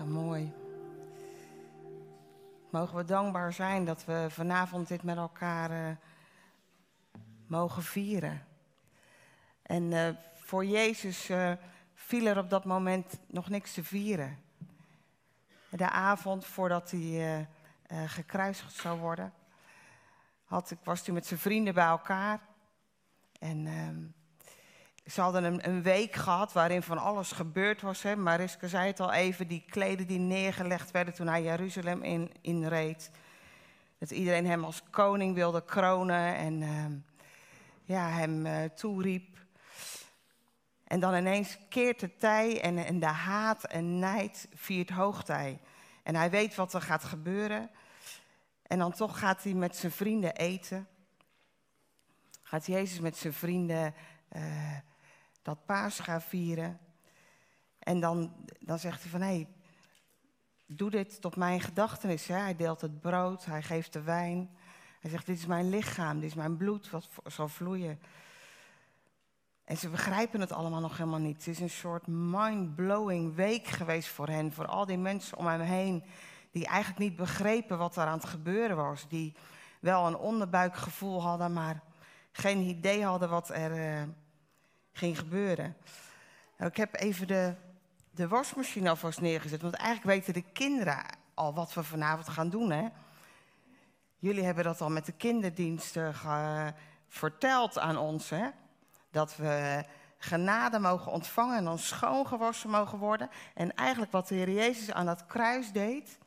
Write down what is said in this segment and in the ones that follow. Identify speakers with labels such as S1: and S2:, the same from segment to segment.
S1: Ja, mooi. Mogen we dankbaar zijn dat we vanavond dit met elkaar uh, mogen vieren. En uh, voor Jezus uh, viel er op dat moment nog niks te vieren. De avond voordat hij gekruisigd zou worden, had, was hij met zijn vrienden bij elkaar. En ehm, ze hadden een, een, week gehad waarin van alles gebeurd was. Hè. Mariska zei het al even, die kleden die neergelegd werden toen hij Jeruzalem in, inreed. Dat iedereen hem als koning wilde kronen en uh, ja, hem uh, toeriep. En dan ineens keert de tij en, en de haat en nijd viert hoogtij. En hij weet wat er gaat gebeuren. En dan toch gaat hij met zijn vrienden eten. Gaat Jezus met zijn vrienden uh, dat paas gaan vieren. En dan, dan zegt hij van, hé, hey, doe dit tot mijn gedachtenis. Hè? Hij deelt het brood, hij geeft de wijn. Hij zegt, dit is mijn lichaam, dit is mijn bloed wat zal vloeien. En ze begrijpen het allemaal nog helemaal niet. Het is een soort mind-blowing week geweest voor hen, voor al die mensen om hem heen, die eigenlijk niet begrepen wat er aan het gebeuren was. Die wel een onderbuikgevoel hadden, maar geen idee hadden wat er, uh, ging gebeuren. Nou, ik heb even de, de wasmachine alvast neergezet, want eigenlijk weten de kinderen al wat we vanavond gaan doen. Hè? Jullie hebben dat al met de kinderdiensten verteld aan ons, hè? dat we genade mogen ontvangen en dan schoongewassen mogen worden. En eigenlijk wat de Heer Jezus aan dat kruis deed,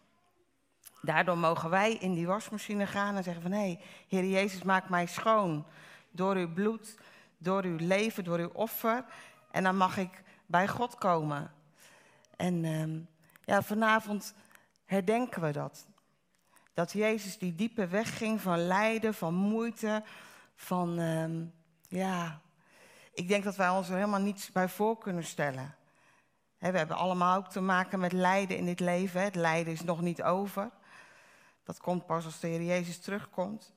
S1: daardoor mogen wij in die wasmachine gaan en zeggen van hé, hey, Heer Jezus, maak mij schoon door uw bloed door uw leven, door uw offer. En dan mag ik bij God komen. En uh, ja, vanavond herdenken we dat. Dat Jezus die diepe weg ging van lijden, van moeite, van, uh, ja, ik denk dat wij ons er helemaal niets bij voor kunnen stellen. we hebben allemaal ook te maken met lijden in dit leven. Het lijden is nog niet over. Dat komt pas als de Heer Jezus terugkomt.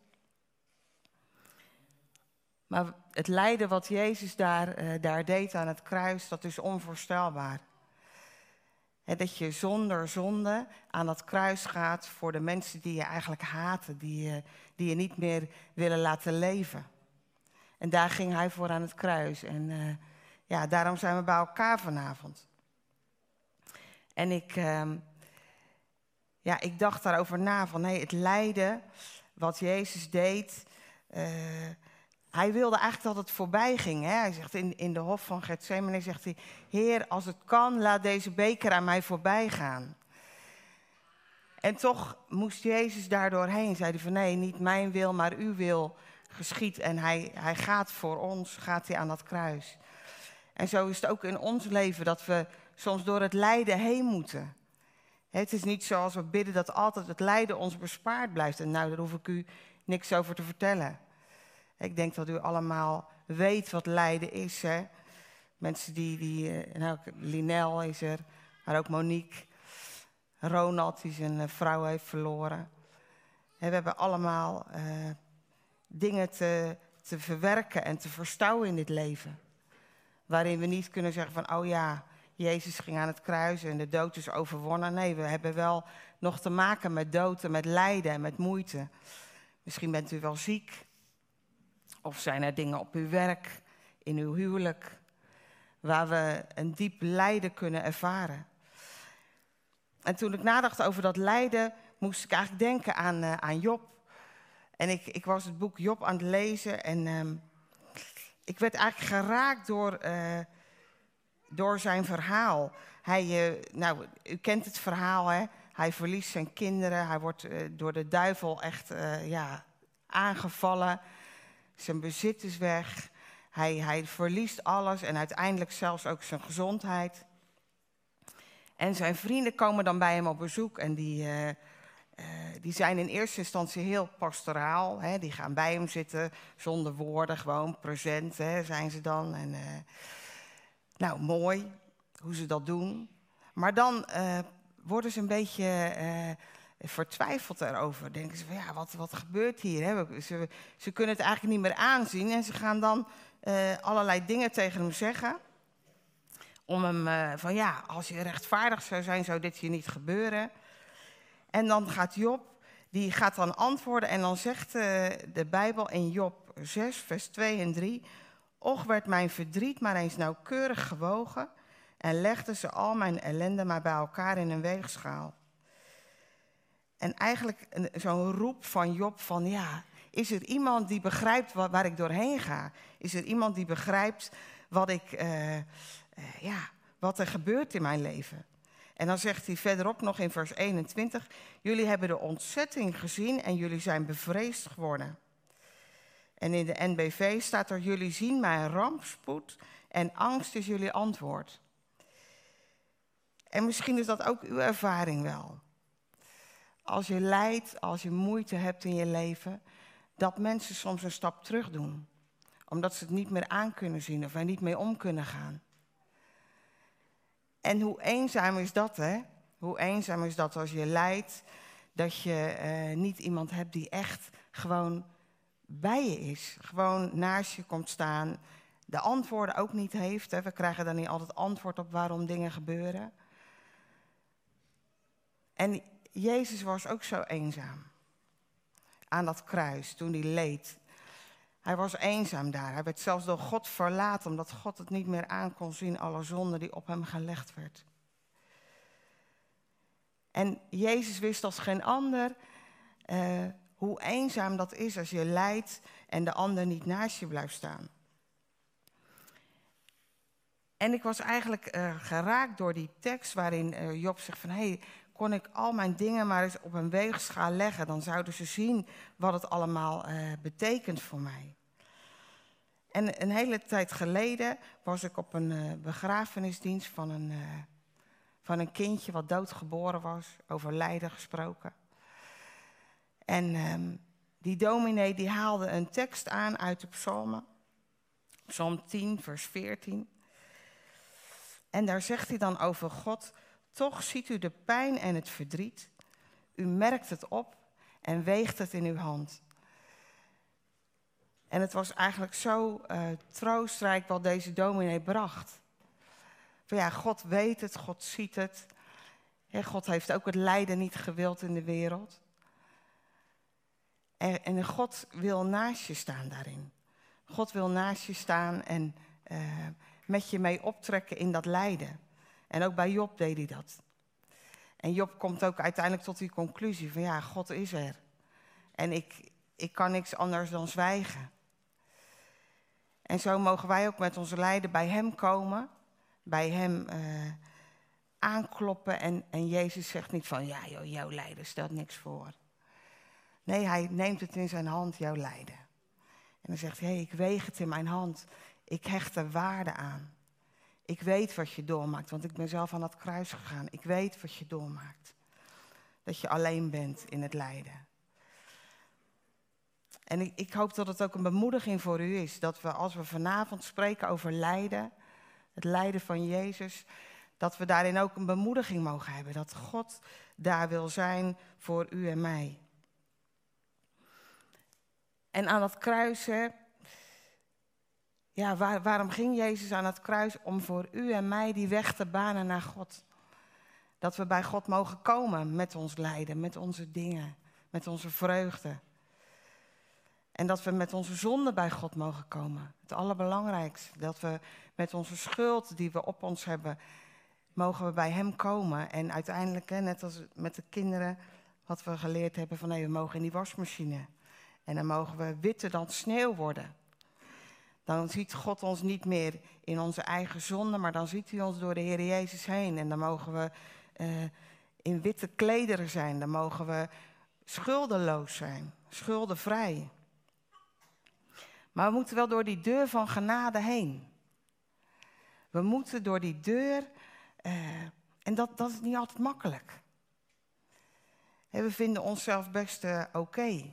S1: Maar het lijden wat Jezus daar, uh, daar deed aan het kruis, dat is onvoorstelbaar. dat je zonder zonde aan dat kruis gaat voor de mensen die je eigenlijk haten, die je, die je niet meer willen laten leven. En daar ging hij voor aan het kruis. En uh, ja, daarom zijn we bij elkaar vanavond. En ik, uh, ja, ik dacht daarover na van nee, het lijden wat Jezus deed. Hij wilde eigenlijk dat het voorbij ging. Hè? Hij zegt in, in de hof van Gethsemane, zegt hij, Heer, als het kan, laat deze beker aan mij voorbij gaan. En toch moest Jezus daardoorheen. Zei hij van nee, niet mijn wil, maar uw wil geschiet. En hij, hij gaat voor ons, gaat hij aan dat kruis. En zo is het ook in ons leven dat we soms door het lijden heen moeten. Het is niet zoals we bidden dat altijd het lijden ons bespaard blijft. En nou, daar hoef ik u niks over te vertellen. Ik denk dat u allemaal weet wat lijden is. Hè? Mensen die, die eh, nou, Linel is er, maar ook Monique. Ronald die zijn eh, vrouw heeft verloren. we hebben allemaal uh, dingen te, te verwerken en te verstouwen in dit leven. Waarin we niet kunnen zeggen van, oh ja, Jezus ging aan het kruis en de dood is overwonnen. Nee, we hebben wel nog te maken met dood en met lijden en met moeite. Misschien bent u wel ziek. Of zijn er dingen op uw werk, in uw huwelijk, waar we een diep lijden kunnen ervaren? En toen ik nadacht over dat lijden, moest ik eigenlijk denken aan, uh, aan Job. En ik, ik, was het boek Job aan het lezen en uh, ik werd eigenlijk geraakt door, uh, door zijn verhaal. Hij, uh, nou, u kent het verhaal, hè? Hij verliest zijn kinderen, hij wordt door de duivel echt ja, aangevallen zijn bezit is weg. Hij, hij verliest alles en uiteindelijk zelfs ook zijn gezondheid. En zijn vrienden komen dan bij hem op bezoek en die, uh, uh, die zijn in eerste instantie heel pastoraal. Hè? Die gaan bij hem zitten zonder woorden, gewoon present hè, zijn ze dan. En, uh, nou, mooi hoe ze dat doen. Maar dan worden ze een beetje vertwijfelt erover. Denken ze van ja, wat, wat gebeurt hier? Hè? Ze, ze kunnen het eigenlijk niet meer aanzien en ze gaan dan uh, allerlei dingen tegen hem zeggen. Om hem uh, van ja, als je rechtvaardig zou zijn, zou dit je niet gebeuren. En dan gaat Job, die gaat dan antwoorden en dan zegt uh, de Bijbel in Job 6, vers 2 en 3. Och werd mijn verdriet maar eens nauwkeurig gewogen en legde ze al mijn ellende maar bij elkaar in een weegschaal. En eigenlijk zo'n roep van Job van ja, is er iemand die begrijpt waar, ik doorheen ga? Is er iemand die begrijpt wat, ik, uh, uh, ja, wat er gebeurt in mijn leven? En dan zegt hij verderop nog in vers 21, jullie hebben de ontzetting gezien en jullie zijn bevreesd geworden. En in de NBV staat er, jullie zien mijn rampspoed en angst is jullie antwoord. En misschien is dat ook uw ervaring wel. Als je lijdt, als je moeite hebt in je leven, dat mensen soms een stap terug doen. Omdat ze het niet meer aan kunnen zien of er niet mee om kunnen gaan. En hoe eenzaam is dat, hè? Hoe eenzaam is dat als je lijdt, dat je eh, niet iemand hebt die echt gewoon bij je is. Gewoon naast je komt staan. De antwoorden ook niet heeft. Hè? We krijgen dan niet altijd antwoord op waarom dingen gebeuren. En Jezus was ook zo eenzaam. Aan dat kruis, toen hij leed. Hij was eenzaam daar. Hij werd zelfs door God verlaten, omdat God het niet meer aan kon zien, alle zonde die op hem gelegd werd. En Jezus wist als geen ander uh, hoe eenzaam dat is als je lijdt en de ander niet naast je blijft staan. En ik was eigenlijk uh, geraakt door die tekst waarin uh, Job zegt van... hé, hey, kon ik al mijn dingen maar eens op een weegschaal leggen. Dan zouden ze zien wat het allemaal uh, betekent voor mij. En een hele tijd geleden was ik op een uh, begrafenisdienst van een, uh, van een kindje wat doodgeboren was, over lijden gesproken. En um, die dominee die haalde een tekst aan uit de psalmen, psalm 10, vers 14. En daar zegt hij dan over God, toch ziet u de pijn en het verdriet. U merkt het op en weegt het in uw hand. En het was eigenlijk zo uh, troostrijk wat deze dominee bracht. Van ja, God weet het, God ziet het. God heeft ook het lijden niet gewild in de wereld. En, en, God wil naast je staan daarin. God wil naast je staan en uh, met je mee optrekken in dat lijden. En ook bij Job deed hij dat. En Job komt ook uiteindelijk tot die conclusie van ja, God is er. En ik, ik kan niks anders dan zwijgen. En zo mogen wij ook met onze lijden bij Hem komen, bij Hem uh, aankloppen. En, en Jezus zegt niet van ja, joh, jouw lijden stelt niks voor. Nee, Hij neemt het in zijn hand, jouw lijden. En dan zegt hij, hey, ik weeg het in mijn hand. Ik hecht er waarde aan. Ik weet wat je doormaakt, want ik ben zelf aan dat kruis gegaan. Ik weet wat je doormaakt. Dat je alleen bent in het lijden. En ik, ik, hoop dat het ook een bemoediging voor u is. Dat we als we vanavond spreken over lijden, het lijden van Jezus, dat we daarin ook een bemoediging mogen hebben. Dat God daar wil zijn voor u en mij. En aan dat kruis, hè, ja, waar, waarom ging Jezus aan het kruis? Om voor u en mij die weg te banen naar God. Dat we bij God mogen komen met ons lijden, met onze dingen, met onze vreugde. En dat we met onze zonde bij God mogen komen. Het allerbelangrijkste. Dat we met onze schuld die we op ons hebben, mogen we bij Hem komen. En uiteindelijk, net als met de kinderen, wat we geleerd hebben van nee, we mogen in die wasmachine. En dan mogen we witter dan sneeuw worden. Dan ziet God ons niet meer in onze eigen zonde, maar dan ziet hij ons door de Heer Jezus heen. En dan mogen we uh, in witte klederen zijn. Dan mogen we schuldeloos zijn, schuldenvrij. Maar we moeten wel door die deur van genade heen. We moeten door die deur, uh, en dat, dat is niet altijd makkelijk. we vinden onszelf best uh, oké.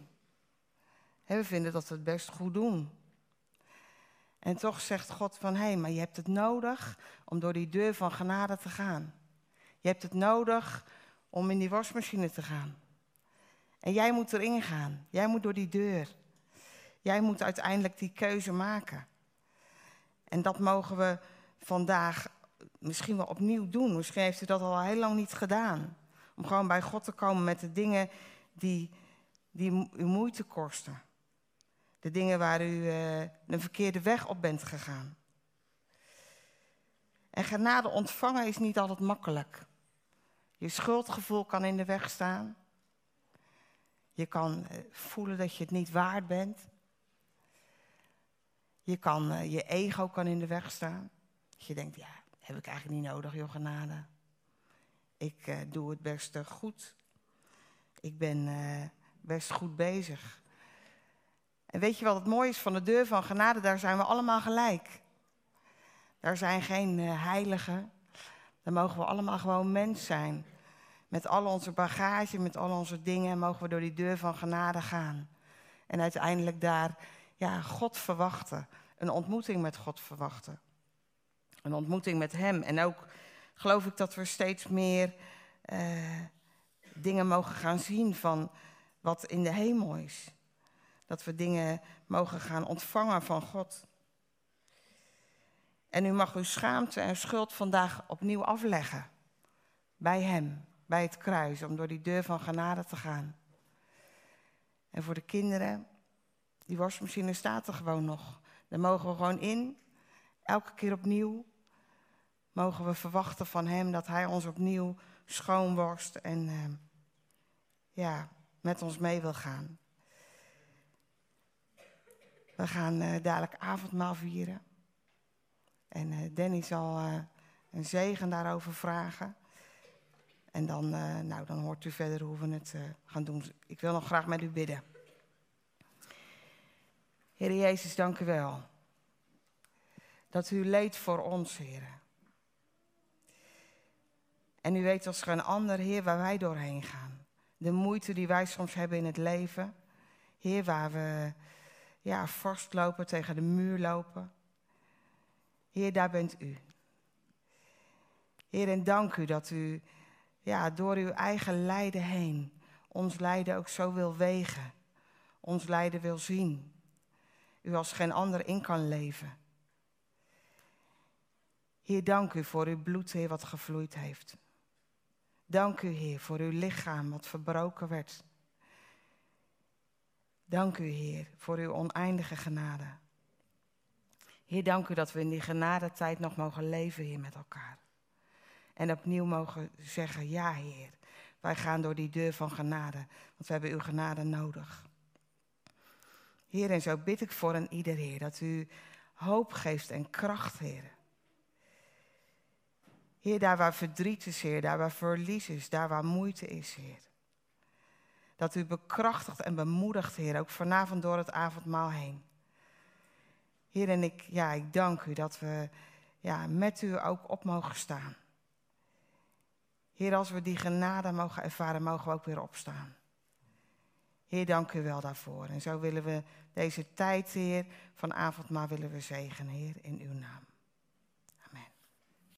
S1: We vinden dat we het best goed doen. En toch zegt God van, hé, hey, maar je hebt het nodig om door die deur van genade te gaan. Je hebt het nodig om in die wasmachine te gaan. En jij moet erin gaan. Jij moet door die deur. Jij moet uiteindelijk die keuze maken. En dat mogen we vandaag misschien wel opnieuw doen. Misschien heeft u dat al heel lang niet gedaan. Om gewoon bij God te komen met de dingen die, die u moeite kosten. De dingen waar u uh, een verkeerde weg op bent gegaan. En genade ontvangen is niet altijd makkelijk. Je schuldgevoel kan in de weg staan. Je kan eh, voelen dat je het niet waard bent. Je, kan, eh, je ego kan in de weg staan. Dat je denkt, ja, heb ik eigenlijk niet nodig, joh, genade. Ik doe het best goed. Ik ben best goed bezig. En weet je wat het mooie is van de deur van genade? Daar zijn we allemaal gelijk. Daar zijn geen uh, heiligen. Daar mogen we allemaal gewoon mens zijn. Met al onze bagage, met al onze dingen, mogen we door die deur van genade gaan. En uiteindelijk daar ja, God verwachten. Een ontmoeting met God verwachten. Een ontmoeting met Hem. En ook geloof ik dat we steeds meer uh, dingen mogen gaan zien van wat in de hemel is. Dat we dingen mogen gaan ontvangen van God. En u mag uw schaamte en schuld vandaag opnieuw afleggen. Bij Hem, bij het kruis, om door die deur van genade te gaan. En voor de kinderen, die wasmachine staat er gewoon nog. Daar mogen we gewoon in, elke keer opnieuw. Mogen we verwachten van Hem dat Hij ons opnieuw schoonworst en uh, ja, met ons mee wil gaan. We gaan uh, dadelijk avondmaal vieren. En uh, Danny zal een zegen daarover vragen. En dan, nou, dan hoort u verder hoe we het gaan doen. Ik wil nog graag met u bidden. Heer Jezus, dank u wel. Dat u leed voor ons, Heer. En u weet als geen ander, Heer, waar wij doorheen gaan. De moeite die wij soms hebben in het leven. Heer, waar we ja, vastlopen, tegen de muur lopen. Heer, daar bent u. Heer, en dank u dat u ja, door uw eigen lijden heen ons lijden ook zo wil wegen. Ons lijden wil zien. U als geen ander in kan leven. Heer, dank u voor uw bloed, Heer, wat gevloeid heeft. Dank u, Heer, voor uw lichaam wat verbroken werd. Dank u, Heer, voor uw oneindige genade. Heer, dank u dat we in die genadetijd nog mogen leven, Heer, met elkaar. En opnieuw mogen zeggen, ja, Heer, wij gaan door die deur van genade, want we hebben uw genade nodig. Heer, en zo bid ik voor een ieder, Heer, dat u hoop geeft en kracht, Heer. Heer, daar waar verdriet is, Heer, daar waar verlies is, daar waar moeite is, Heer. Dat u bekrachtigt en bemoedigt, Heer, ook vanavond door het avondmaal heen. Heer, en ik, ja, ik dank u dat we ja, met u ook op mogen staan. Heer, als we die genade mogen ervaren, mogen we ook weer opstaan. Heer, dank u wel daarvoor. En zo willen we deze tijd, Heer, van avondmaal willen we zegenen, Heer, in uw naam.